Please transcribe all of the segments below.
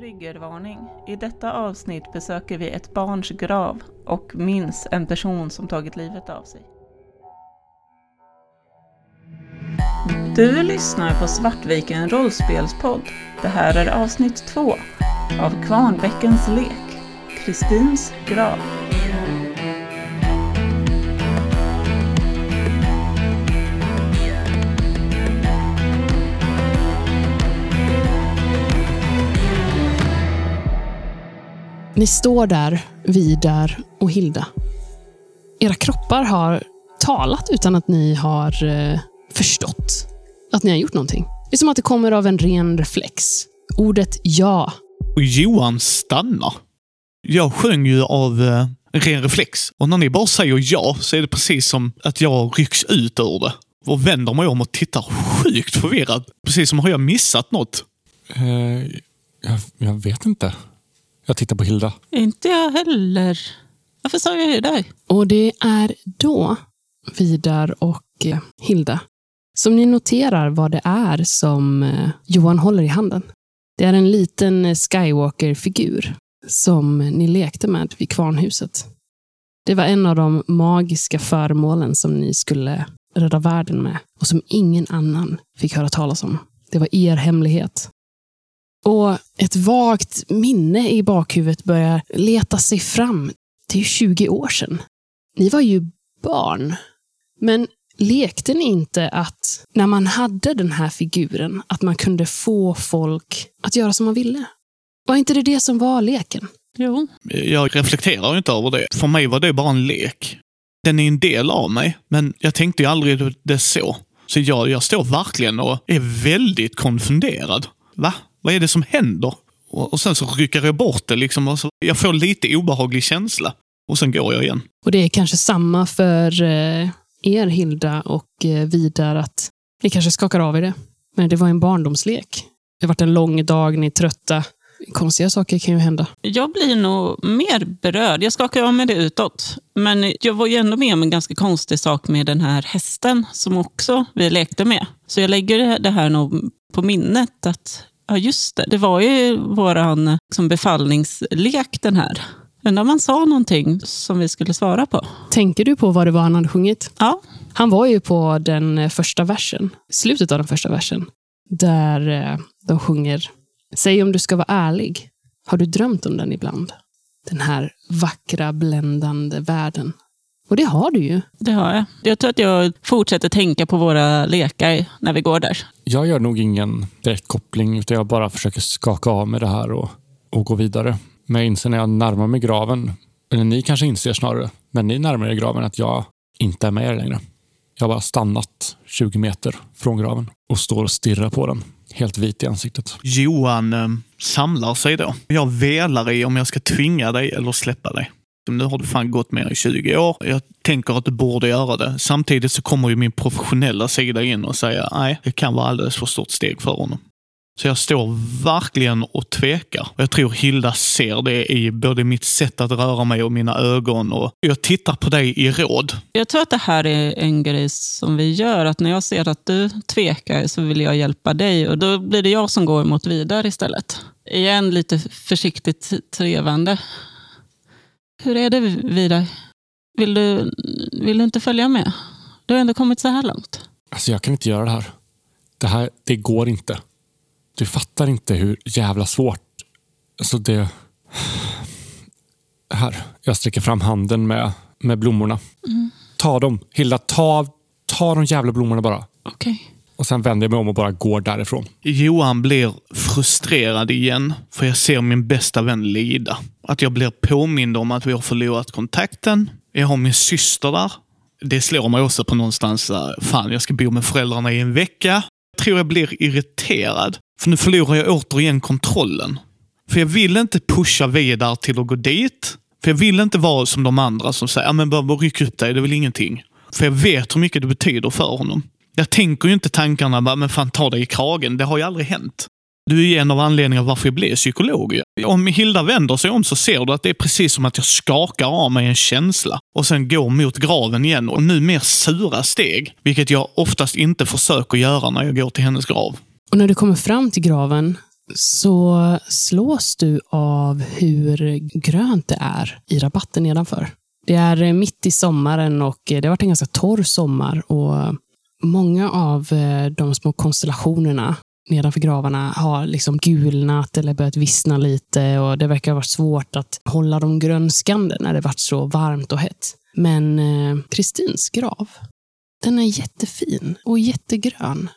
Triggervarning. I detta avsnitt besöker vi ett barns grav och minns en person som tagit livet av sig. Du lyssnar på Svartviken rollspelspodd. Det här är avsnitt två av Kvarnbäckens lek, Kristins grav. Ni står där, Vidar och Hilda. Era kroppar har talat utan att ni har eh, förstått att ni har gjort någonting. Det är som att det kommer av en ren reflex. Ordet ja. Och Johan stannar. Jag sjöng ju av eh, ren reflex. Och när ni bara säger ja så är det precis som att jag rycks ut ur det. Och vänder mig om och tittar sjukt förvirrad. Precis som har jag missat något. Eh, jag, jag vet inte. Jag tittar på Hilda. Inte jag heller. Varför sa jag ju dig? Och det är då, Vidar och eh, Hilda, som ni noterar vad det är som eh, Johan håller i handen. Det är en liten eh, Skywalker-figur som ni lekte med vid kvarnhuset. Det var en av de magiska föremålen som ni skulle rädda världen med och som ingen annan fick höra talas om. Det var er hemlighet. Och ett vagt minne i bakhuvudet börjar leta sig fram. Det är 20 år sedan. Ni var ju barn. Men lekte ni inte att när man hade den här figuren, att man kunde få folk att göra som man ville? Var inte det det som var leken? Jo. Jag reflekterar inte över det. För mig var det bara en lek. Den är en del av mig, men jag tänkte ju aldrig det så. Så jag, jag står verkligen och är väldigt konfunderad. Va? Vad är det som händer? Och, och sen så rycker jag bort det liksom. Och så, jag får lite obehaglig känsla. Och sen går jag igen. Och det är kanske samma för eh, er, Hilda och eh, Vidar, att ni kanske skakar av er det. Men det var en barndomslek. Det har varit en lång dag, ni är trötta. Konstiga saker kan ju hända. Jag blir nog mer berörd. Jag skakar av mig det utåt. Men jag var ju ändå med om en ganska konstig sak med den här hästen som också vi lekte med. Så jag lägger det här nog på minnet att Ja, just det. Det var ju våran liksom, befallningslek den här. Undrar om man sa någonting som vi skulle svara på. Tänker du på vad det var han hade sjungit? Ja. Han var ju på den första versen, slutet av den första versen, där eh, de sjunger Säg om du ska vara ärlig, har du drömt om den ibland? Den här vackra, bländande världen. Och det har du ju. Det har jag. Jag tror att jag fortsätter tänka på våra lekar när vi går där. Jag gör nog ingen direkt koppling, utan jag bara försöker skaka av med det här och, och gå vidare. Men jag inser när jag närmar mig graven, eller ni kanske inser snarare, men ni närmar er graven att jag inte är med er längre. Jag har bara stannat 20 meter från graven och står och stirrar på den. Helt vit i ansiktet. Johan eh, samlar sig då. Jag velar i om jag ska tvinga dig eller släppa dig. Nu har du fan gått mer än 20 år. Jag tänker att du borde göra det. Samtidigt så kommer ju min professionella sida in och säger nej, det kan vara alldeles för stort steg för honom. Så jag står verkligen och tvekar. Jag tror Hilda ser det i både mitt sätt att röra mig och mina ögon. Och jag tittar på dig i råd. Jag tror att det här är en grej som vi gör. Att när jag ser att du tvekar så vill jag hjälpa dig. Och då blir det jag som går mot vidare istället. Igen lite försiktigt trevande. Hur är det Vidar? Vill du, vill du inte följa med? Du har ändå kommit så här långt. Alltså jag kan inte göra det här. Det här, det går inte. Du fattar inte hur jävla svårt. Alltså det... Här, jag sträcker fram handen med, med blommorna. Mm. Ta dem. Hilda, ta, ta de jävla blommorna bara. Okej. Okay. Och sen vänder jag mig om och bara går därifrån. Johan blir frustrerad igen, för jag ser min bästa vän lida. Att jag blir påmind om att vi har förlorat kontakten. Jag har min syster där. Det slår mig också på någonstans, eh, fan jag ska bo med föräldrarna i en vecka. Jag tror jag blir irriterad, för nu förlorar jag återigen kontrollen. För jag vill inte pusha vidare till att gå dit. För jag vill inte vara som de andra som säger, ja men bara ryck upp dig, det är väl ingenting. För jag vet hur mycket det betyder för honom. Jag tänker ju inte tankarna bara, men fan ta dig i kragen. Det har ju aldrig hänt. Du är ju en av anledningarna varför jag blev psykolog. Om Hilda vänder sig om så ser du att det är precis som att jag skakar av mig en känsla och sen går mot graven igen. Och nu mer sura steg, vilket jag oftast inte försöker göra när jag går till hennes grav. Och när du kommer fram till graven, så slås du av hur grönt det är i rabatten nedanför. Det är mitt i sommaren och det har varit en ganska torr sommar. och Många av eh, de små konstellationerna nedanför gravarna har liksom gulnat eller börjat vissna lite och det verkar ha varit svårt att hålla dem grönskande när det varit så varmt och hett. Men eh, Kristins grav, den är jättefin och jättegrön.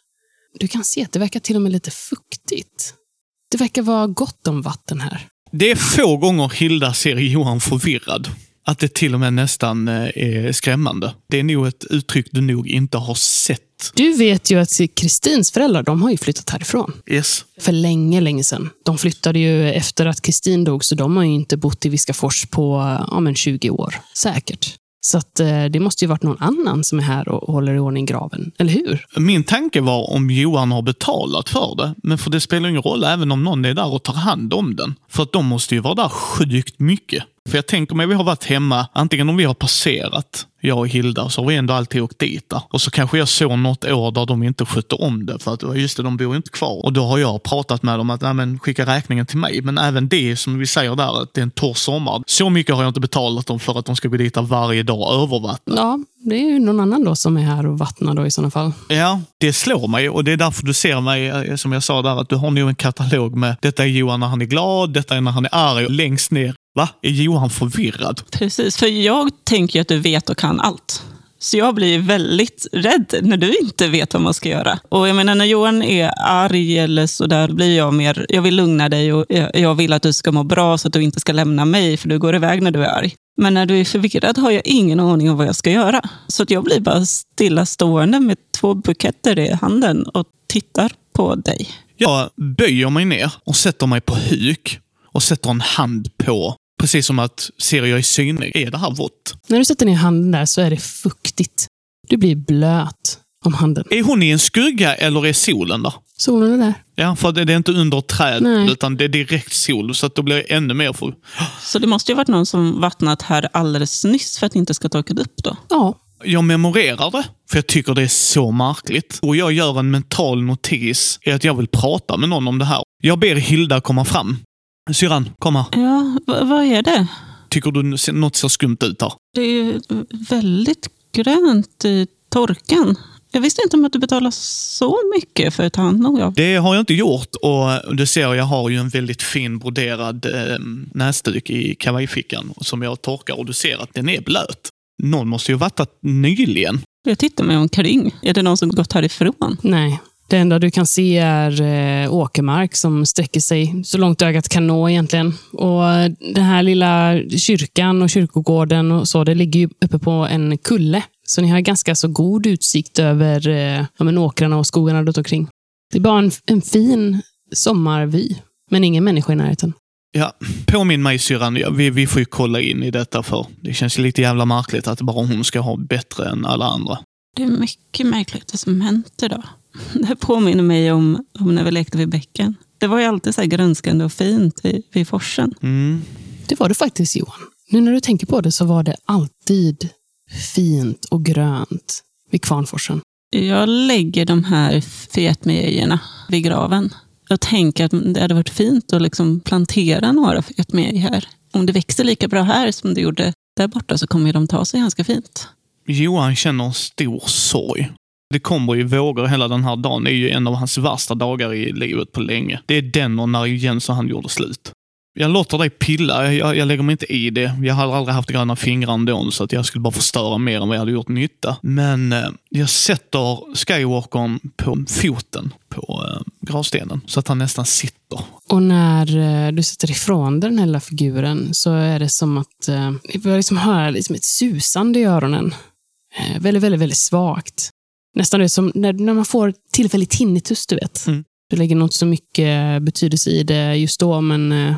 Du kan se att det verkar till och med lite fuktigt. Det verkar vara gott om vatten här. Det är få gånger Hilda ser Johan förvirrad. Att det till och med nästan eh, är skrämmande. Det är nog ett uttryck du nog inte har sett. Du vet ju att Kristins föräldrar, de har ju flyttat härifrån. Yes. För länge, länge sedan. De flyttade ju efter att Kristin dog, så de har ju inte bott i Viskafors på ja, men 20 år. Säkert. Så att, eh, det måste ju varit någon annan som är här och håller i ordning graven, eller hur? Min tanke var om Johan har betalat för det. Men för det spelar ingen roll även om någon är där och tar hand om den. För att de måste ju vara där sjukt mycket. För jag tänker mig vi har varit hemma, antingen om vi har passerat, jag och Hilda, så har vi ändå alltid åkt dit där. Och så kanske jag såg något år där de inte skötte om det, för att just det, de bor inte kvar. Och då har jag pratat med dem att nej, men, skicka räkningen till mig. Men även det som vi säger där, att det är en torr sommar. Så mycket har jag inte betalat dem för att de ska gå dit varje dag och övervattna. Ja, det är ju någon annan då som är här och vattnar då i sådana fall. Ja, det slår mig och det är därför du ser mig, eh, som jag sa där, att du har nog en katalog med detta är Johan när han är glad, detta är när han är arg. Längst ner Va? Är Johan förvirrad? Precis, för jag tänker att du vet och kan allt. Så jag blir väldigt rädd när du inte vet vad man ska göra. Och jag menar, när Johan är arg eller så där, blir jag mer, jag vill lugna dig och jag vill att du ska må bra så att du inte ska lämna mig, för du går iväg när du är arg. Men när du är förvirrad har jag ingen aning om vad jag ska göra. Så att jag blir bara stillastående med två buketter i handen och tittar på dig. Jag böjer mig ner och sätter mig på huk och sätter en hand på Precis som att ser jag är synlig, är det här vått? När du sätter ner handen där så är det fuktigt. Du blir blöt om handen. Är hon i en skugga eller är solen där? Solen är där. Ja, för det är inte under träd, Nej. utan det är direkt sol, så att då blir det ännu mer för... Så det måste ju varit någon som vattnat här alldeles nyss för att det inte ska torka upp då? Ja. Jag memorerar det, för jag tycker det är så märkligt. Och jag gör en mental notis i att jag vill prata med någon om det här. Jag ber Hilda komma fram. Syrran, kom här. Ja, vad är det? Tycker du något ser skumt ut här? Det är väldigt grönt i torkan. Jag visste inte om att du betalar så mycket för att ta hand om grav. Det har jag inte gjort och du ser, jag har ju en väldigt fin broderad eh, näsduk i kavajfickan som jag torkar och du ser att den är blöt. Någon måste ju ha varit nyligen. Jag tittar mig omkring. Är det någon som gått härifrån? Nej, det enda du kan se är eh, åkermark som sträcker sig så långt ögat kan nå egentligen. Och Den här lilla kyrkan och kyrkogården och så, det ligger ju uppe på en kulle. Så ni har ganska så god utsikt över eh, ja, åkrarna och skogarna runt omkring. Det är bara en, en fin sommarvy, men ingen människa i närheten. Ja, påminn mig syrran, ja, vi, vi får ju kolla in i detta för det känns lite jävla märkligt att bara hon ska ha bättre än alla andra. Det är mycket märkligt det som hänt idag. Det påminner mig om, om när vi lekte vid bäcken. Det var ju alltid så här grönskande och fint vid, vid forsen. Mm. Det var det faktiskt, Johan. Nu när du tänker på det så var det alltid fint och grönt vid Kvarnforsen. Jag lägger de här fetmejerna vid graven. Jag tänker att det hade varit fint att liksom plantera några fetmejor här. Om det växer lika bra här som det gjorde där borta så kommer de ta sig ganska fint. Johan känner en stor sorg det kommer ju vågor hela den här dagen. Det är ju en av hans värsta dagar i livet på länge. Det är den och när Jens och han gjorde slut. Jag låter dig pilla. Jag, jag lägger mig inte i det. Jag hade aldrig haft gröna fingrar ändå, så att jag skulle bara förstöra mer än vad jag hade gjort nytta. Men eh, jag sätter Skywalkern på foten på eh, gravstenen, så att han nästan sitter. Och när eh, du sätter ifrån den här lilla figuren så är det som att eh, jag börjar liksom höra liksom ett susande i öronen. Eh, väldigt, väldigt, väldigt svagt. Nästan det som när, när man får tillfällig tinnitus, du vet. Mm. Du lägger nog inte så mycket betydelse i det just då, men, eh,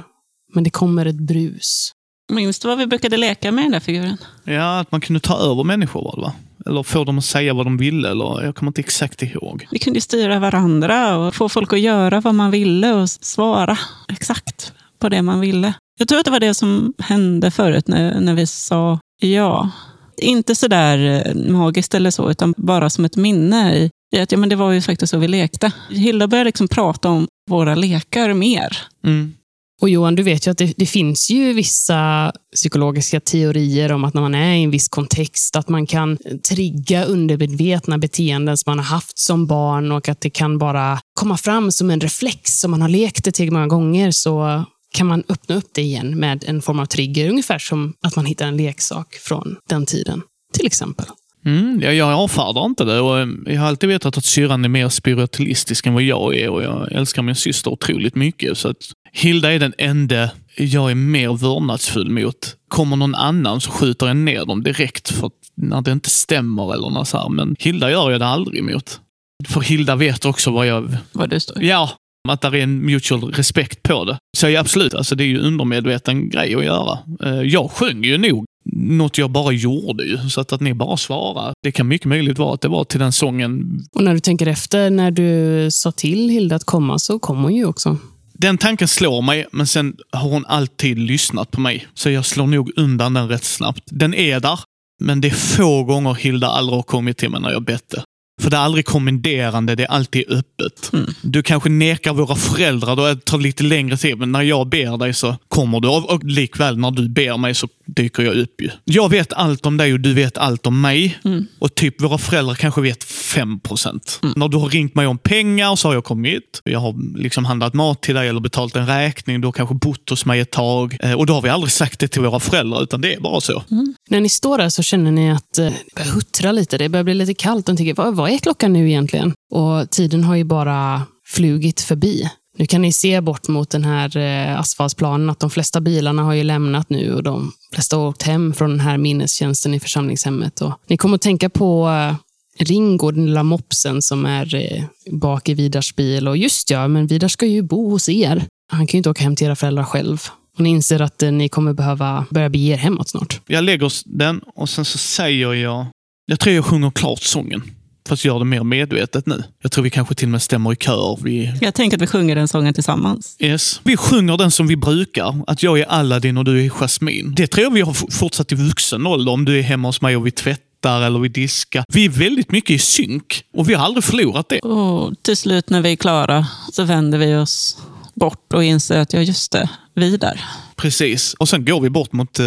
men det kommer ett brus. Minns du vad vi brukade leka med den där figuren? Ja, att man kunde ta över människor var det va? Eller få dem att säga vad de ville, eller jag kommer inte exakt ihåg. Vi kunde styra varandra och få folk att göra vad man ville och svara exakt på det man ville. Jag tror att det var det som hände förut när, när vi sa ja. Inte sådär eh, magiskt eller så, utan bara som ett minne i, i att ja, men det var ju faktiskt så vi lekte. Hilda började liksom prata om våra lekar mer. Mm. Och Johan, du vet ju att det, det, finns ju vissa psykologiska teorier om att när man är i en viss kontext, att man kan trigga undermedvetna beteenden som man har haft som barn och att det kan bara komma fram som en reflex. Om man har lekt det tillräckligt många gånger så kan man öppna upp det igen med en form av trigger. Ungefär som att man hittar en leksak från den tiden, till exempel. Mm, jag, jag avfärdar inte det. Och jag har alltid vetat att syrran är mer spiritualistisk än vad jag är och jag älskar min syster otroligt mycket. Så att Hilda är den enda jag är mer vördnadsfull mot. Kommer någon annan så skjuter jag ner dem direkt för när det inte stämmer eller något så här. Men Hilda gör jag det aldrig mot. För Hilda vet också vad jag... Vad du står. Ja, att det är en mutual respekt på det. Så ja, absolut, alltså det är ju undermedveten grej att göra. Eh, jag sjöng ju nog något jag bara gjorde ju. Så att, att ni bara svarar. Det kan mycket möjligt vara att det var till den sången. Och när du tänker efter, när du sa till Hilda att komma, så kom hon ju också. Den tanken slår mig, men sen har hon alltid lyssnat på mig. Så jag slår nog undan den rätt snabbt. Den är där, men det är få gånger Hilda aldrig har kommit till mig när jag bett det. För det är aldrig kommenderande, det är alltid öppet. Mm. Du kanske nekar våra föräldrar, då tar det lite längre tid. Men när jag ber dig så kommer du. Och likväl när du ber mig så dyker jag upp ju. Jag vet allt om dig och du vet allt om mig. Mm. Och typ våra föräldrar kanske vet 5%. Mm. När du har ringt mig om pengar så har jag kommit. Jag har liksom handlat mat till dig eller betalt en räkning. Du har kanske bott hos mig ett tag. Eh, och då har vi aldrig sagt det till våra föräldrar, utan det är bara så. Mm. När ni står där så känner ni att eh, det börjar huttra lite. Det börjar bli lite kallt. Och tänker, vad, vad vad är klockan nu egentligen? Och tiden har ju bara flugit förbi. Nu kan ni se bort mot den här eh, asfaltsplanen att de flesta bilarna har ju lämnat nu och de flesta har åkt hem från den här minnestjänsten i församlingshemmet. Och ni kommer att tänka på eh, Ringo, den lilla mopsen som är eh, bak i Vidars bil. Och just ja, men Vidar ska ju bo hos er. Han kan ju inte åka hem till era föräldrar själv. Och ni inser att ni kommer behöva börja bege er hemåt snart. Jag lägger den och sen så säger jag... Jag tror jag sjunger klart sången. Fast gör det mer medvetet nu. Jag tror vi kanske till och med stämmer i kör. Vi... Jag tänker att vi sjunger den sången tillsammans. Yes. Vi sjunger den som vi brukar. Att jag är Aladdin och du är Jasmine. Det tror jag vi har fortsatt i vuxen ålder. Om du är hemma hos mig och vi tvättar eller vi diskar. Vi är väldigt mycket i synk och vi har aldrig förlorat det. Och till slut när vi är klara så vänder vi oss bort och inser att, ja just det, vi där. Precis. Och sen går vi bort mot eh,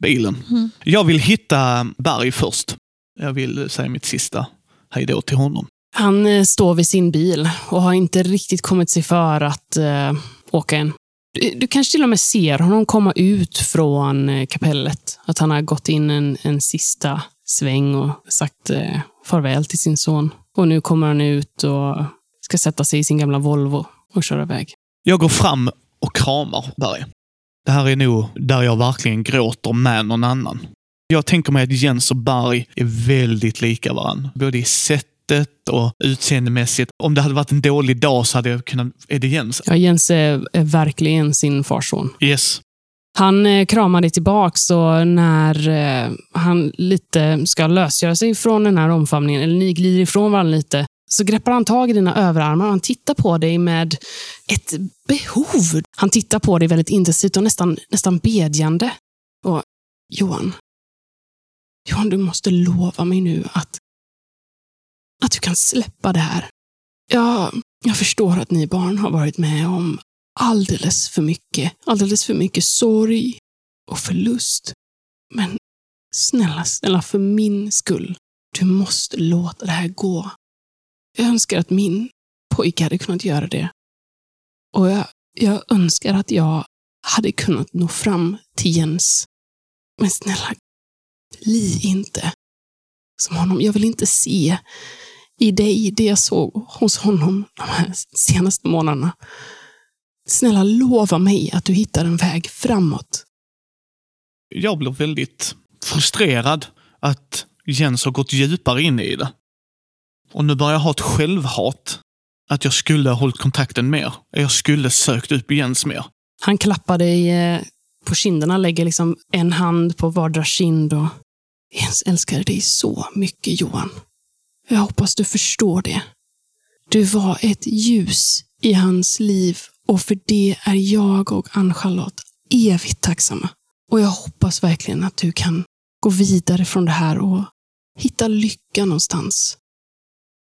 bilen. Mm. Jag vill hitta Berg först. Jag vill säga mitt sista hej då till honom. Han eh, står vid sin bil och har inte riktigt kommit sig för att eh, åka än. Du, du, kanske till och med ser honom komma ut från eh, kapellet. Att han har gått in en, en sista sväng och sagt eh, farväl till sin son. Och nu kommer han ut och ska sätta sig i sin gamla Volvo och köra iväg. Jag går fram och kramar Berg. Det här är nog där jag verkligen gråter med någon annan. Jag tänker mig att Jens och Berg är väldigt lika varandra. Både i sättet och utseendemässigt. Om det hade varit en dålig dag så hade jag kunnat... Är det Jens? Ja, Jens är, är verkligen sin farson. Yes. Han eh, kramar dig tillbaks och när eh, han lite ska lösgöra sig från den här omfamningen, eller ni glider ifrån varandra lite, så greppar han tag i dina överarmar och han tittar på dig med ett behov. Han tittar på dig väldigt intensivt och nästan, nästan bedjande. Och Johan, Johan, du måste lova mig nu att, att du kan släppa det här. Jag, jag förstår att ni barn har varit med om alldeles för mycket. Alldeles för mycket sorg och förlust. Men snälla, snälla, för min skull. Du måste låta det här gå. Jag önskar att min pojke hade kunnat göra det. Och jag, jag önskar att jag hade kunnat nå fram till Jens. Men snälla, Li inte som honom. Jag vill inte se i dig det jag såg hos honom de här senaste månaderna. Snälla lova mig att du hittar en väg framåt. Jag blir väldigt frustrerad att Jens har gått djupare in i det. Och nu börjar jag ha ett självhat. Att jag skulle ha hållit kontakten mer. Jag skulle sökt upp Jens mer. Han klappar dig eh, på kinderna, lägger liksom en hand på vardera kind och ens älskar dig så mycket, Johan. Jag hoppas du förstår det. Du var ett ljus i hans liv och för det är jag och Ann-Charlotte evigt tacksamma. Och jag hoppas verkligen att du kan gå vidare från det här och hitta lycka någonstans.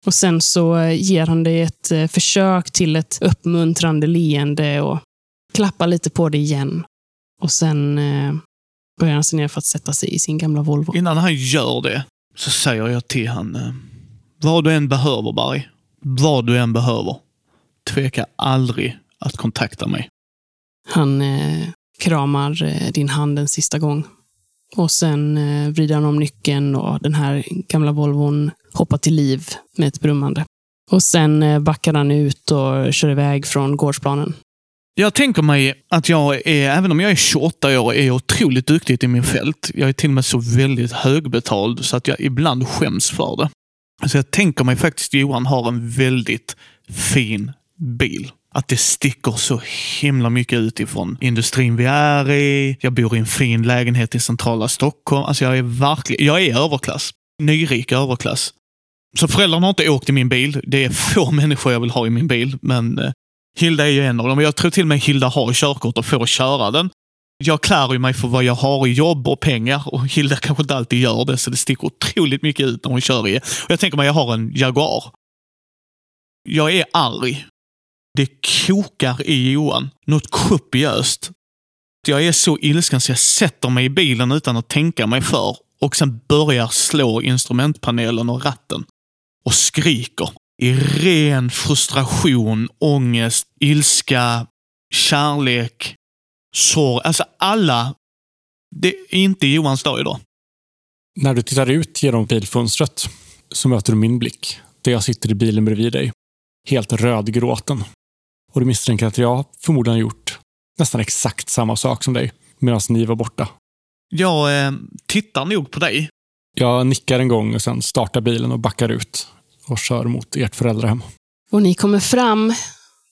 Och sen så ger han dig ett eh, försök till ett uppmuntrande leende och klappar lite på dig igen. Och sen eh, börjar han sig ner för att sätta sig i sin gamla Volvo. Innan han gör det så säger jag till han eh, Vad du än behöver, Barry. Vad du än behöver. Tveka aldrig att kontakta mig. Han eh, kramar eh, din hand en sista gång. Och sen eh, vrider han om nyckeln och den här gamla Volvon hoppar till liv med ett brummande. Och sen eh, backar han ut och kör iväg från gårdsplanen. Jag tänker mig att jag är, även om jag är 28 år, är otroligt duktig i min fält. Jag är till och med så väldigt högbetald så att jag ibland skäms för det. Så jag tänker mig faktiskt att Johan har en väldigt fin bil. Att det sticker så himla mycket utifrån industrin vi är i. Jag bor i en fin lägenhet i centrala Stockholm. Alltså jag är verkligen, jag är överklass. Nyrik överklass. Så föräldrarna har inte åkt i min bil. Det är få människor jag vill ha i min bil, men eh, Hilda är ju en av dem. Jag tror till och med Hilda har körkort och får köra den. Jag klär ju mig för vad jag har i jobb och pengar och Hilda kanske inte alltid gör det, så det sticker otroligt mycket ut när hon kör i. Och jag tänker mig, jag har en Jaguar. Jag är arg. Det kokar i Johan. Något kopiöst. Jag är så ilsken så jag sätter mig i bilen utan att tänka mig för och sen börjar slå instrumentpanelen och ratten. Och skriker i ren frustration, ångest, ilska, kärlek, sorg. Alltså alla. Det är inte Johans dag idag. När du tittar ut genom bilfönstret så möter du min blick, där jag sitter i bilen bredvid dig. Helt rödgråten. Och du misstänker att jag förmodligen har gjort nästan exakt samma sak som dig, medan ni var borta. Jag eh, tittar nog på dig. Jag nickar en gång och sen startar bilen och backar ut och kör mot ert föräldrahem. Och ni kommer fram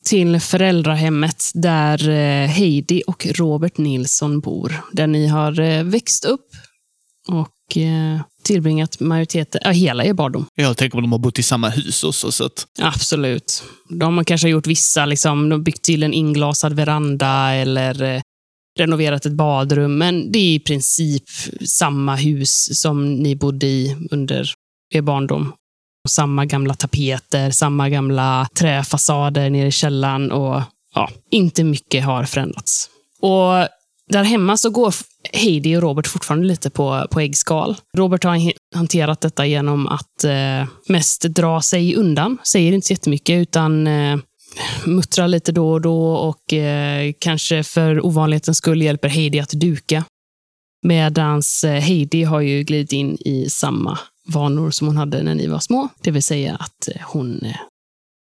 till föräldrahemmet där eh, Heidi och Robert Nilsson bor. Där ni har eh, växt upp och eh, tillbringat majoriteten, ja, hela er barndom. Jag tänker att de har bott i samma hus också. Så att, Absolut. De har kanske gjort vissa, liksom, de har byggt till en inglasad veranda eller renoverat ett badrum. Men det är i princip samma hus som ni bodde i under er barndom. Och samma gamla tapeter, samma gamla träfasader nere i källaren och ja, inte mycket har förändrats. Och där hemma så går Heidi och Robert fortfarande lite på, på äggskal. Robert har hanterat detta genom att eh, mest dra sig undan. Säger inte så jättemycket, utan eh, muttrar lite då och då och eh, kanske för ovanlighetens skull hjälper Heidi att duka. Medans eh, Heidi har ju glidit in i samma vanor som hon hade när ni var små. Det vill säga att eh, hon eh,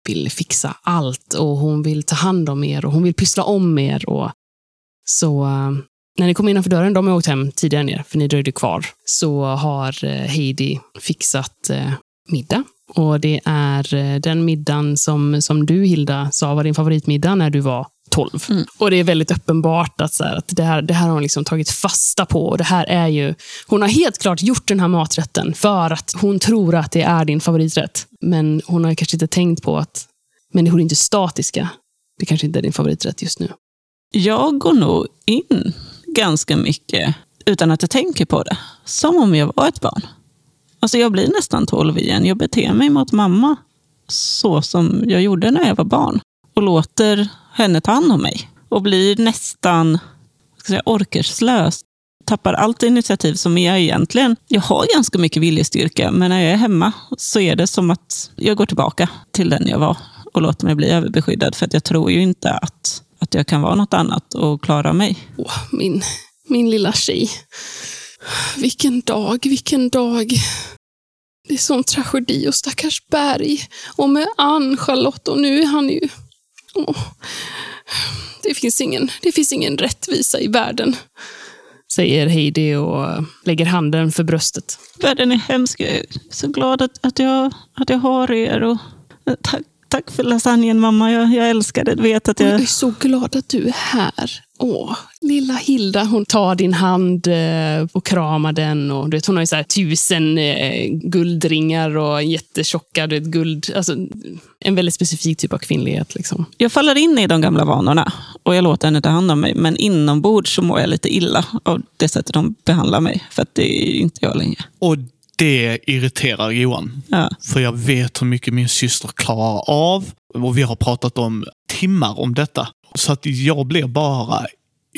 vill fixa allt och hon vill ta hand om er och hon vill pyssla om er. Och så eh, när ni kom innanför dörren, de har åkt hem tidigare än er för ni dröjde kvar, så har Heidi fixat middag. Och det är den middagen som, som du, Hilda, sa var din favoritmiddag när du var 12. Mm. Och det är väldigt uppenbart att, så här, att det, här, det här har hon liksom tagit fasta på. Och det här är ju, hon har helt klart gjort den här maträtten för att hon tror att det är din favoriträtt. Men hon har kanske inte tänkt på att människor är inte statiska. Det kanske inte är din favoriträtt just nu. Jag går nog in ganska mycket utan att jag tänker på det. Som om jag var ett barn. Alltså jag blir nästan 12 igen. Jag beter mig mot mamma så som jag gjorde när jag var barn. Och låter henne ta hand om mig. Och blir nästan ska säga, orkeslös. Tappar allt initiativ som jag egentligen... Jag har ganska mycket viljestyrka, men när jag är hemma så är det som att jag går tillbaka till den jag var och låter mig bli överbeskyddad. För att jag tror ju inte att, att jag kan vara något annat och klara mig. Oh, min, min lilla tjej. Vilken dag, vilken dag. Det är sån tragedi och stackars Berg. Och med Ann, Charlotte och nu är han ju... Det, finns ingen, det finns ingen rättvisa i världen. Säger Heidi och lägger handen för bröstet. Världen är hemsk. Jag är så glad att, att, jag, att jag har er. Och, eh, tack, tack för lasagnen mamma. Jag, jag älskar det. Vet att Jag jag... är så glad att du är här. Åh, lilla Hilda, hon tar din hand eh, och kramar den. Och, du vet, hon har ju så här tusen eh, guldringar och jättetjocka du vet, guld... Alltså, en väldigt specifik typ av kvinnlighet. Liksom. Jag faller in i de gamla vanorna och jag låter henne ta hand om mig. Men inombords så mår jag lite illa av det sättet de behandlar mig. För att det är inte jag längre. och Det irriterar Johan. Ja. För jag vet hur mycket min syster klarar av. Och vi har pratat om timmar om detta. Så att jag blir bara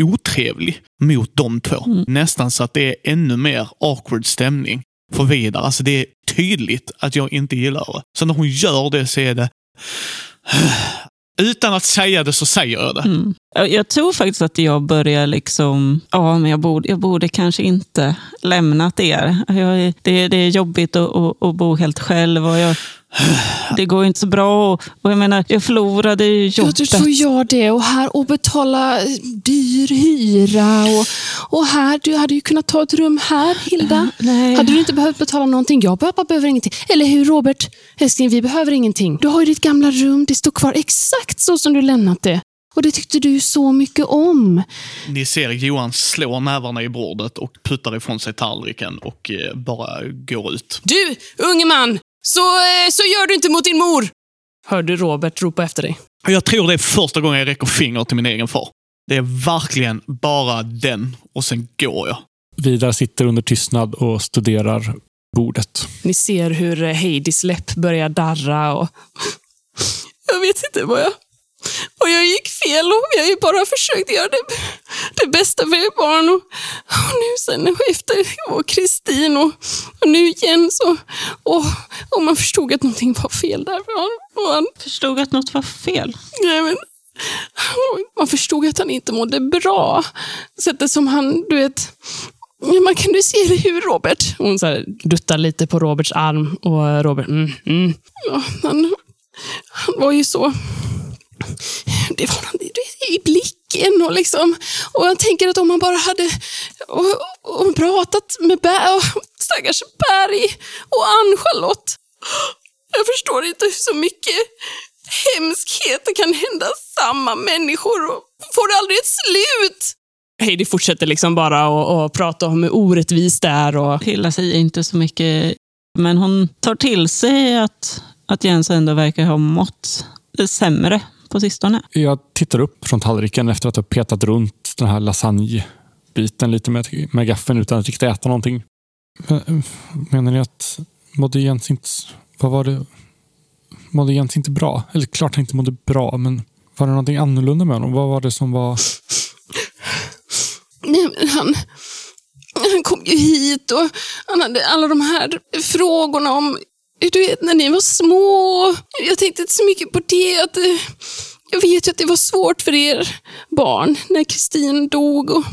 otrevlig mot de två. Nästan så att det är ännu mer awkward stämning för Vidar. Alltså det är tydligt att jag inte gillar det. Så när hon gör det så är det... Utan att säga det så säger jag det. Mm. Jag, jag tror faktiskt att jag börjar liksom, ja men jag borde, jag borde kanske inte lämnat er. Jag, det, det är jobbigt att, att, att bo helt själv och jag, det går inte så bra. Och, och jag menar, jag förlorade ju Ja, jobbet. du tror jag det. Och här och betala dyr hyra. Och, och här, du hade ju kunnat ta ett rum här, Hilda. nej. Hade du inte behövt betala någonting? Jag pappa behöver ingenting. Eller hur, Robert? Älskling, vi behöver ingenting. Du har ju ditt gamla rum. Det står kvar exakt så som du lämnat det. Och det tyckte du så mycket om. Ni ser Johan slå nävarna i bordet och puttar ifrån sig tallriken och eh, bara går ut. Du, unge man! Så, eh, så gör du inte mot din mor! Hörde Robert ropa efter dig. Jag tror det är första gången jag räcker finger till min egen far. Det är verkligen bara den och sen går jag. Vidar sitter under tystnad och studerar bordet. Ni ser hur eh, Heidis läpp börjar darra och... Jag vet inte vad jag... Och jag gick fel och jag har ju bara försökt göra det bästa för er barn. Och, och nu sen efter och Kristin och, och nu igen så... Och, och man förstod att någonting var fel där. Han, förstod att något var fel. nej men, man förstod att han inte mådde bra. Sättet som han, du vet... Man kan du se det hur Robert? Hon så här, duttar lite på Roberts arm och Robert, mm, mm. Ja, han, han var ju så... Det var något i blicken och liksom... Och jag tänker att om man bara hade och, och pratat med Ber, och stackars Berg och Ann-Charlotte. Jag förstår inte hur så mycket hemskheter kan hända samma människor och får det aldrig ett slut? Heidi fortsätter liksom bara att prata om hur orättvist det är. Och... Hilda säger inte så mycket, men hon tar till sig att, att Jens ändå verkar ha mått sämre på sistone. Jag tittar upp från tallriken efter att ha petat runt den här lasagnebiten lite med, med gaffeln utan att riktigt äta någonting. Men- Menar ni att mådde Jens inte... Vad var det? Mådde Jens inte bra? Eller klart han inte mådde bra, men var det någonting annorlunda med honom? Vad var det som var... Nej, men han, han kom ju hit och han hade alla de här frågorna om, du vet när ni var små. Jag tänkte inte så mycket på det. Att, eh, jag vet ju att det var svårt för er barn när Kristin dog. Och,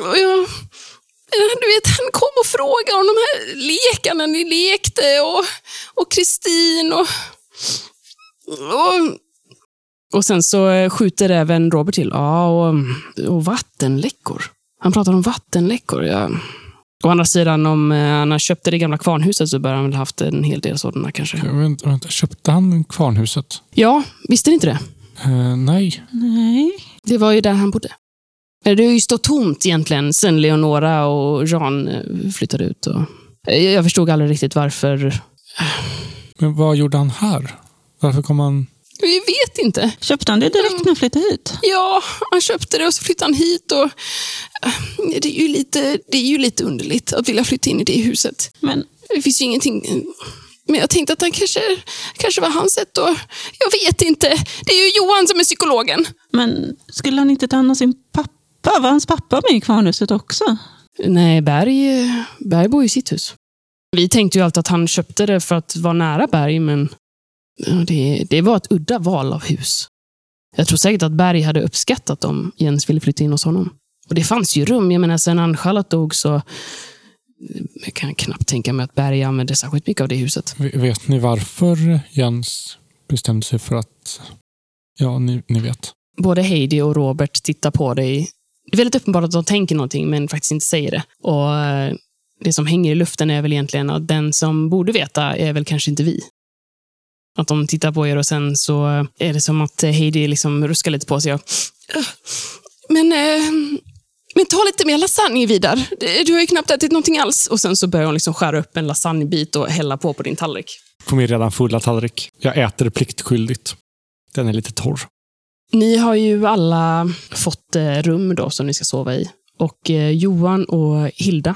och jag, eh, du vet, han kom och frågade om de här lekarna ni lekte och och Kristin och, och och sen så eh, skjuter även Robert till. Ja, och, och vattenläckor. Han pratar om vattenläckor. Ja. Å andra sidan, om eh, han köpte det gamla kvarnhuset så bör han väl haft en hel del sådana kanske. Jag vet, inte, vänta, köpte han kvarnhuset? Ja, visste ni inte det? Eh, nej. Nej. Det var ju där han bodde. Eh, Det har ju stått tomt egentligen sen Leonora och Jean eh, flyttade ut. Och... Eh, Jag förstod aldrig riktigt varför. Men vad gjorde han här? Varför kom han... Vi vet inte. Köpte han det direkt när han flyttade hit? Ja, han köpte det och så flyttade han hit. Och... eh, Det är ju lite, det är ju lite underligt att vilja flytta in i det huset. Men Det finns ju ingenting... Men jag tänkte att han kanske, kanske var hans sätt att... Jag vet inte. Det är ju Johan som är psykologen. Men skulle han inte ta hand om sin pappa? Var hans pappa med i kvarnhuset också? Nej, Berg, Berg bor i sitt hus. Vi tänkte ju alltid att han köpte det för att vara nära Berg, men det, det var ett udda val av hus. Jag tror säkert att Berg hade uppskattat om Jens ville flytta in hos honom. Och det fanns ju rum. Jag menar, sen Ann-Charlotte dog så... Jag kan knappt tänka mig att Berg använde särskilt mycket av det huset. Vet ni varför Jens bestämde sig för att... Ja, ni, ni vet. både Heidi och Robert tittar på dig. Det är väldigt uppenbart att de tänker någonting, men faktiskt inte säger det. Och eh, Det som hänger i luften är väl egentligen att den som borde veta är väl kanske inte vi. Att de tittar på er och sen så är det som att Heidi liksom ruskar lite på sig. Och, men, eh, men ta lite mer lasagne, Vidar. Du har ju knappt ätit någonting alls. Och sen så börjar hon liksom skära upp en lasagnebit och hälla på på din tallrik. På min redan fulla tallrik. Jag äter pliktskyldigt. Den är lite torr. Ni har ju alla fått eh, rum då som ni ska sova i. Och eh, Johan och Hilda,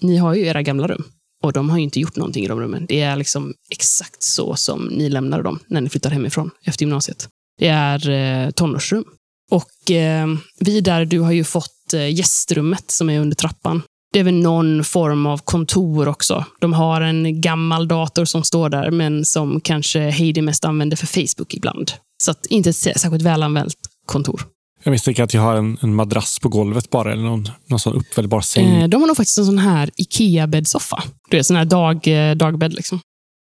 ni har ju era gamla rum. Och de har ju inte gjort någonting i de rummen. Det är liksom exakt så som ni lämnade dem när ni flyttar hemifrån efter gymnasiet. Det är eh, tonårsrum. Och eh, vidare, du har ju fått eh, gästrummet som är under trappan. Det är väl någon form av kontor också. De har en gammal dator som står där, men som kanske Heidi mest använder för Facebook ibland. Så att inte ett särskilt välanvänt kontor. Jag misstänker att jag har en, en madrass på golvet bara, eller någon, någon sån uppvändbar säng. Eh, de har nog faktiskt en sån här IKEA-bäddsoffa. Det är sån här dag, eh, dagbädd. Liksom.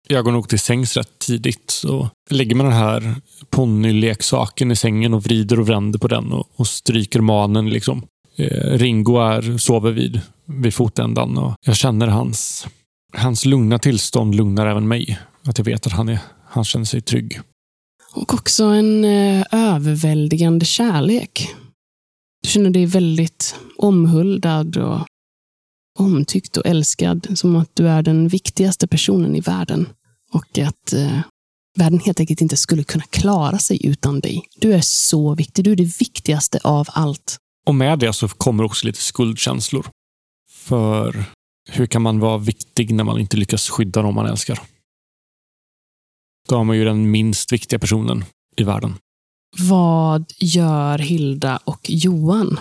Jag går nog till sängs rätt tidigt. Så lägger man den här ponnyleksaken i sängen och vrider och vänder på den och, och stryker manen. Liksom. Eh, Ringo är, sover vid, vid fotändan och jag känner hans, hans lugna tillstånd lugnar även mig. Att jag vet att han, är, han känner sig trygg. Och också en eh, överväldigande kärlek. Du känner dig väldigt omhuldad och omtyckt och älskad. Som att du är den viktigaste personen i världen. Och att eh, världen helt enkelt inte skulle kunna klara sig utan dig. Du är så viktig. Du är det viktigaste av allt. Och med det så kommer också lite skuldkänslor. För hur kan man vara viktig när man inte lyckas skydda dem man älskar? Då har man ju den minst viktiga personen i världen. Vad gör Hilda och Johan?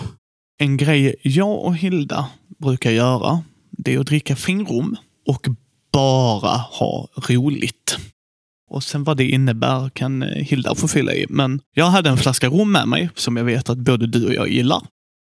En grej jag och Hilda brukar göra, det är att dricka finrum och bara ha roligt. Och sen vad det innebär kan Hilda få fylla i. Men jag hade en flaska rom med mig som jag vet att både du och jag gillar.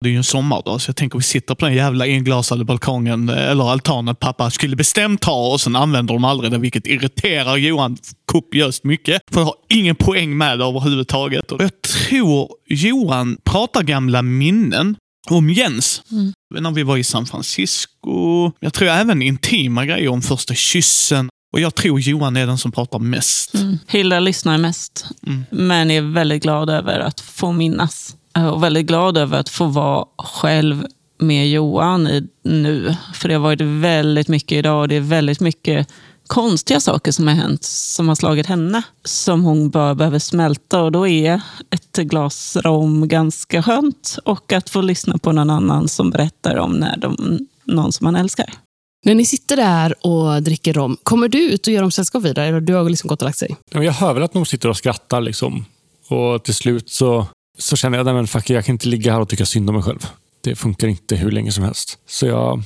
Det är ju en sommardag, så jag tänker vi sitter på den jävla englasade balkongen eller altanen pappa skulle bestämt ha och sen använder de aldrig det, vilket irriterar Johan kopiöst mycket. För jag har ingen poäng med det överhuvudtaget. Och jag tror Johan pratar gamla minnen om Jens. Mm. När vi var i San Francisco. Jag tror även intima grejer om första kyssen. Och jag tror Johan är den som pratar mest. Mm. Hilda lyssnar mest, mm. men är väldigt glad över att få minnas. Och väldigt glad över att få vara själv med Johan i, nu. För det har varit väldigt mycket idag och det är väldigt mycket konstiga saker som har hänt, som har slagit henne, som hon bara behöver smälta. Och då är ett glas rom ganska skönt. Och att få lyssna på någon annan som berättar om när de, någon som man älskar. När ni sitter där och dricker rom, kommer du ut och gör dem sällskap vidare? Eller du har liksom gått och lagt sig? Jag hör väl att de sitter och skrattar. Liksom. Och till slut så, så känner jag att jag kan inte ligga här och tycka synd om mig själv. Det funkar inte hur länge som helst. Så jag,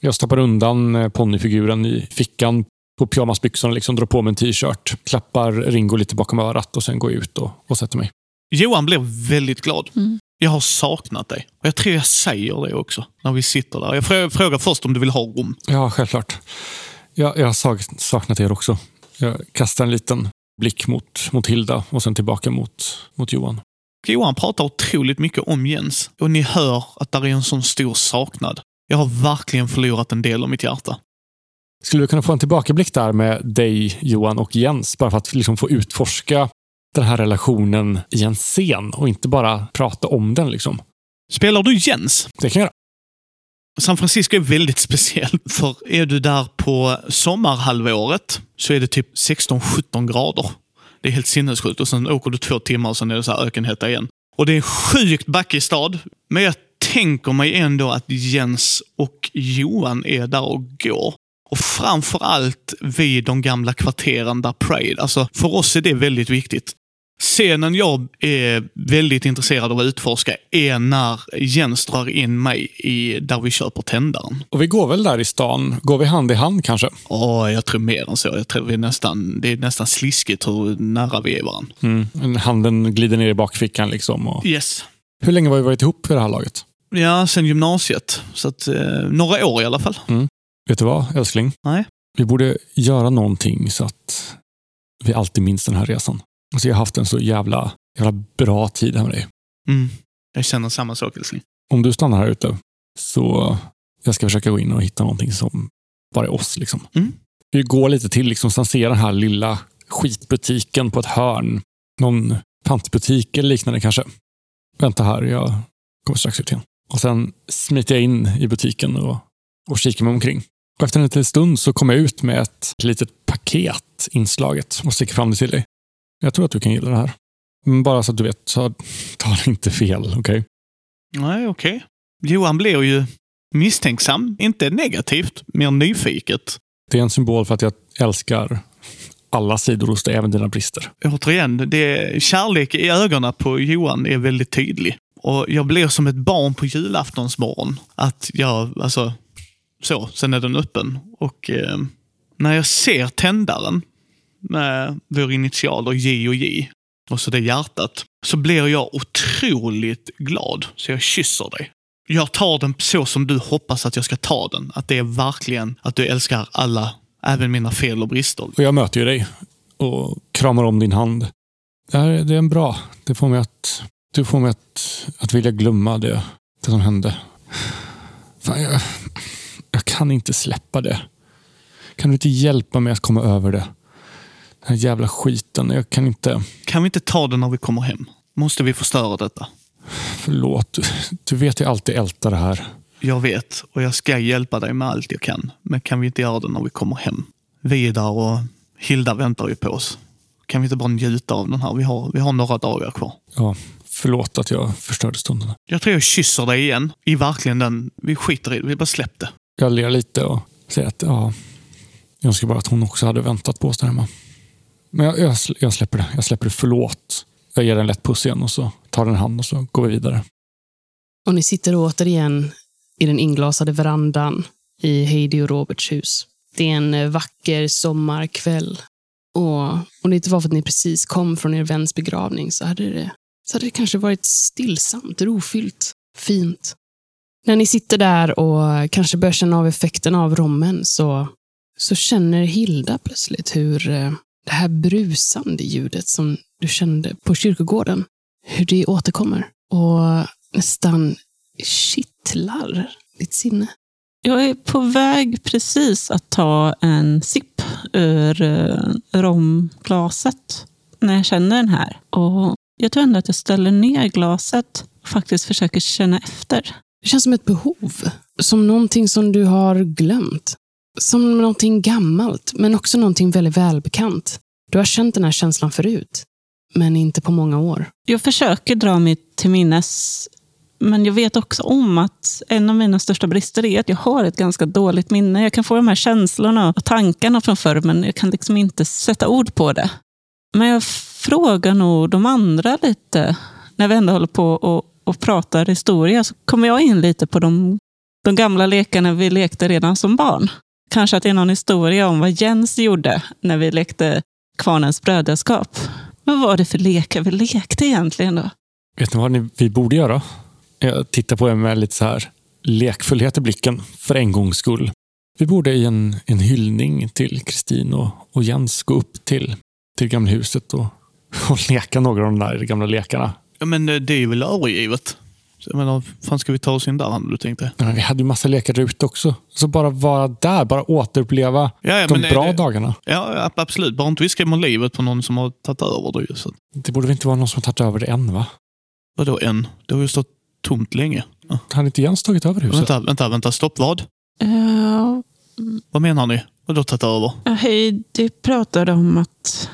jag stoppar undan ponnyfiguren i fickan på pyjamasbyxorna, liksom, drar på mig en t-shirt, klappar Ringo lite bakom örat och sen går jag ut och, och sätter mig. Johan blev väldigt glad. Mm. Jag har saknat dig. Och Jag tror jag säger det också när vi sitter där. Jag frågar först om du vill ha rum. Ja, självklart. Jag, jag har saknat er också. Jag kastar en liten blick mot, mot Hilda och sen tillbaka mot, mot Johan. Johan pratar otroligt mycket om Jens och ni hör att det är en sån stor saknad. Jag har verkligen förlorat en del av mitt hjärta. Skulle vi kunna få en tillbakablick där med dig, Johan och Jens, bara för att liksom få utforska den här relationen i en scen och inte bara prata om den. Liksom. Spelar du Jens? Det kan jag göra. San Francisco är väldigt speciellt, för är du där på sommarhalvåret så är det typ 16-17 grader. Det är helt sinnessjukt och sen åker du två timmar och sen är det så här ökenhetta igen. Och det är en sjukt backig stad, men jag tänker mig ändå att Jens och Johan är där och går. Och framförallt vid de gamla kvarteren där Pride. Alltså, för oss är det väldigt viktigt. Scenen jag är väldigt intresserad av att utforska är när Jens drar in mig i där vi köper tändaren. Och vi går väl där i stan? Går vi hand i hand kanske? Ja, jag tror mer än så. Jag tror vi nästan, det är nästan sliskigt hur nära vi är varandra. Mm. Handen glider ner i bakfickan liksom. Och... Yes. Hur länge har vi varit ihop för det här laget? Ja, sen gymnasiet. Så att, eh, några år i alla fall. Mm. Vet du vad, älskling? Nej. Vi borde göra någonting så att vi alltid minns den här resan. Alltså jag har haft en så jävla, jävla bra tid här med dig. Mm. Jag känner samma sak, älskling. Om du stannar här ute, så jag ska försöka gå in och hitta någonting som bara är oss. Liksom. Mm. Vi går lite till, liksom, sen ser den här lilla skitbutiken på ett hörn. Någon pantbutik eller liknande kanske. Vänta här, jag kommer strax ut igen. Och sen smiter jag in i butiken och, och kikar mig omkring. Och efter en liten stund så kommer jag ut med ett litet paket inslaget och sticker fram det till dig. Jag tror att du kan gilla det här. Men bara så att du vet, så ta det inte fel, okej? Okay? Nej, okej. Okay. Johan blir ju misstänksam. Inte negativt, mer nyfiket. Det är en symbol för att jag älskar alla sidor hos dig, även dina brister. Återigen, det, kärlek i ögonen på Johan är väldigt tydlig. Och jag blir som ett barn på julaftonsmorgon. Att jag, alltså, så, sen är den öppen. Och eh, när jag ser tändaren med vår initialer J och J och så det hjärtat, så blir jag otroligt glad. Så jag kysser dig. Jag tar den så som du hoppas att jag ska ta den. Att det är verkligen att du älskar alla, även mina fel och brister. Och jag möter ju dig och kramar om din hand. Det, här, det är en bra. Det får mig att, du får mig att, att vilja glömma det, det som hände. Fan, jag, jag kan inte släppa det. Kan du inte hjälpa mig att komma över det? Den här jävla skiten. Jag kan inte... Kan vi inte ta den när vi kommer hem? Måste vi förstöra detta? Förlåt. Du, du vet jag alltid ältar det här. Jag vet och jag ska hjälpa dig med allt jag kan. Men kan vi inte göra det när vi kommer hem? Vidar och Hilda väntar ju på oss. Kan vi inte bara njuta av den här? Vi har, vi har några dagar kvar. Ja, förlåt att jag förstörde stunderna. Jag tror jag kysser dig igen. I verkligen den. Vi skiter i det. Vi bara släpp det. Jag ler lite och säger att ja, jag önskar bara att hon också hade väntat på oss där hemma. Men jag, jag, jag släpper det. Jag släpper det. Förlåt. Jag ger den en lätt puss igen och så tar den hand och så går vi vidare. Och ni sitter återigen i den inglasade verandan i Heidi och Roberts hus. Det är en eh, vacker sommarkväll. Och om det inte var för att ni precis kom från er väns begravning så hade det, så hade det kanske varit stillsamt, rofyllt, fint. När ni sitter där och kanske börjar känna av effekten av rommen så, så känner Hilda plötsligt hur eh, det här brusande ljudet som du kände på kyrkogården, hur det återkommer och nästan kittlar ditt sinne. Jag är på väg precis att ta en sipp ur eh, romglaset när jag känner den här. Och jag tror ändå att jag ställer ner glaset och faktiskt försöker känna efter. Det känns som ett behov. Som någonting som du har glömt. Som någonting gammalt, men också någonting väldigt välbekant. Du har känt den här känslan förut, men inte på många år. Jag försöker dra mig till minnes, men jag vet också om att en av mina största brister är att jag har ett ganska dåligt minne. Jag kan få de här känslorna och tankarna från förr, men jag kan liksom inte sätta ord på det. Men jag frågar nog de andra lite, när vi ändå håller på och, och pratar historia, så kommer jag in lite på de, de gamla lekarna vi lekte redan som barn. Kanske att det är någon historia om vad Jens gjorde när vi lekte Kvarnens brödraskap. Vad var det för lekar vi lekte egentligen då? Vet ni vad ni, vi borde göra? Jag tittar på er med lite så här lekfullhet i blicken, för en gångs skull. Vi borde i en, en hyllning till Kristin och, och Jens gå upp till, till gamla huset och, och leka några av de där gamla lekarna. Ja, men eh, det är ju väl övergivet. Jag menar, fan ska vi ta oss in där, hade du tänkt det? Ja, vi hade ju massa lekar ute också. Så bara vara där, bara återuppleva Ja, ja, de är bra det- dagarna. Ja, absolut. Bara inte vi skrämmer livet på någon som har tagit över det. ju, Så. Det borde väl inte vara någon som har tagit över det än, va? Vadå en? Det har ju stått tomt länge. Ja. Hade inte Jens tagit över huset? Vänta, vänta, vänta. Stopp, vad? Ja, Vad menar ni? Vadå tagit över? Heidi pratade om att...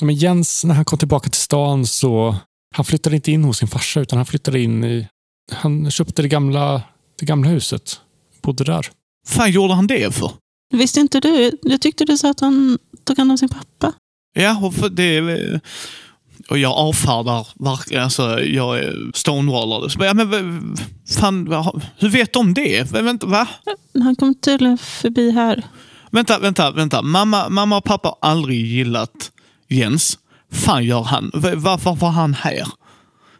Ja, Men Jens, när han kom tillbaka till stan så... Han flyttade inte in hos sin farsa, utan han flyttade in i... Han köpte det gamla, det gamla huset. Bodde där. fan gjorde han det för? Visste inte du? Jag tyckte du sa att han tog hand om sin pappa. Ja, och för det... Och jag avfärdar verkligen, alltså jag är stonewallad. Så, Ja, men v- fan, vad- hur vet de det? Vänta, va? Han kom tydligen förbi här. Vänta, vänta, vänta. Mamma, mamma och pappa har aldrig gillat Jens. fan gör han? Va- Varför var han här?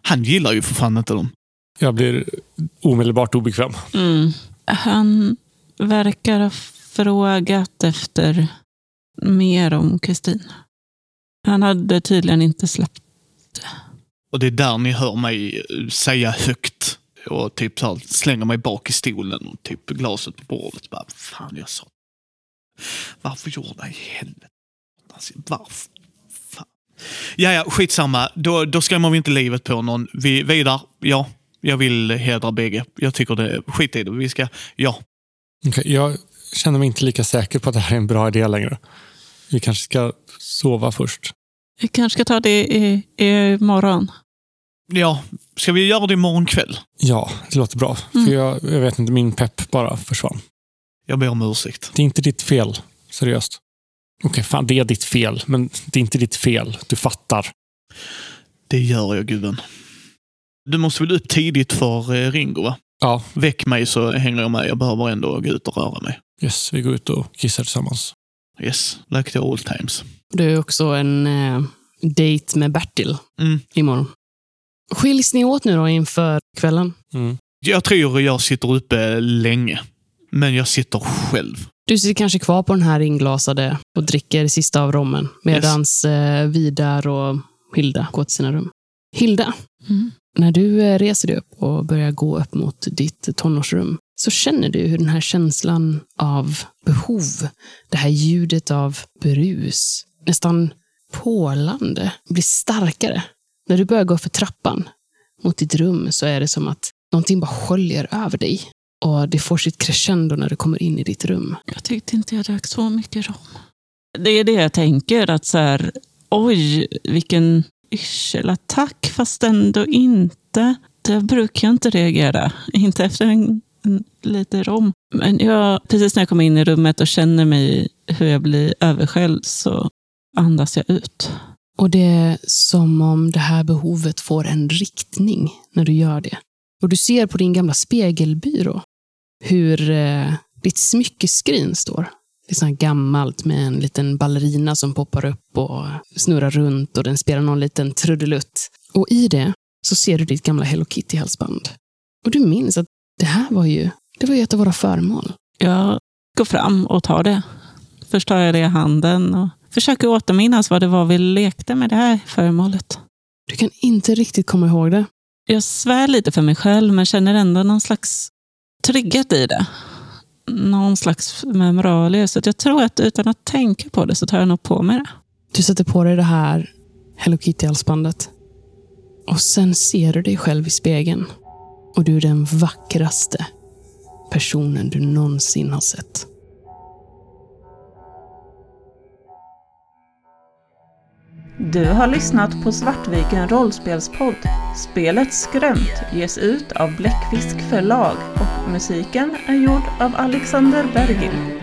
Han gillar ju för fan inte dem. Jag blir omedelbart obekväm. Mm. Han verkar ha frågat efter mer om Kristin. Han hade tydligen inte släppt. Och det är där ni hör mig säga högt. Och typ så här, slänga mig bak i stolen och typ glaset på bordet. Bara, fan jag sa. Varför gjorde jag helvete? Alltså, Varför? Fan. Ja, ja, skitsamma. Då, då skrämmer vi inte livet på någon. Vi, vidare, ja. Jag vill hedra bägge. Jag tycker det, skit i det. Vi ska, ja. Okej, jag känner mig inte lika säker på att det här är en bra idé längre. Vi kanske ska sova först. Vi kanske ska ta det i, i morgon. Ja, ska vi göra det imorgon kväll? Ja, det låter bra. Mm. För jag, jag vet inte, min pepp bara försvann. Jag ber om ursäkt. Det är inte ditt fel. Seriöst. Okej, fan det är ditt fel. Men det är inte ditt fel. Du fattar. Det gör jag gubben. Du måste väl upp tidigt för eh, Ringo va? Ja, Väck mig så hänger jag med. Jag behöver ändå gå ut och röra mig. yes, vi går ut och kissar tillsammans. Yes, like the old times. Det är också en eh, dejt med Bertil Mm. imorgon. Skiljs ni åt nu då inför kvällen? Mm. Jag tror jag sitter uppe länge. Men jag sitter själv. Du sitter kanske kvar på den här inglasade och dricker sista av rommen medans eh, Vidar och Hilda går till sina rum. Hilda, Mm. När du eh, reser dig upp och börjar gå upp mot ditt tonårsrum så känner du hur den här känslan av behov, det här ljudet av brus, nästan pålande, blir starkare. När du börjar gå för trappan mot ditt rum så är det som att någonting bara sköljer över dig. Och det får sitt crescendo när du kommer in i ditt rum. Jag tyckte inte jag drack så mycket rom. Det är det jag tänker, att så här, oj, vilken yrselattack, fast ändå inte. Där brukar jag inte reagera. Inte efter en, en liten rom. Men jag, precis när jag kommer in i rummet och känner mig hur jag blir överskälld så andas jag ut. Och det är som om det här behovet får en riktning när du gör det. Och du ser på din gamla spegelbyrå hur eh, ditt smyckeskrin står. Det är sånt gammalt med en liten ballerina som poppar upp och snurrar runt och den spelar någon liten trudelutt. Och i det så ser du ditt gamla Hello Kitty-halsband. Och du minns att det här var ju, det var ju ett av våra föremål. Jag går fram och tar det. Först tar jag det i handen och försöker återminnas vad det var vi lekte med det här föremålet. Du kan inte riktigt komma ihåg det. Jag svär lite för mig själv, men känner ändå någon slags trygghet i det. Någon slags memoralier. Så att jag tror att utan att tänka på det så tar jag nog på mig det. Du sätter på dig det här Hello Kitty-halsbandet. Och sen ser du dig själv i spegeln. Och du är den vackraste personen du någonsin har sett. Du har lyssnat på Svartviken rollspelspodd. Spelet Skrämt ges ut av Bläckfisk förlag och musiken är gjord av Alexander Bergil.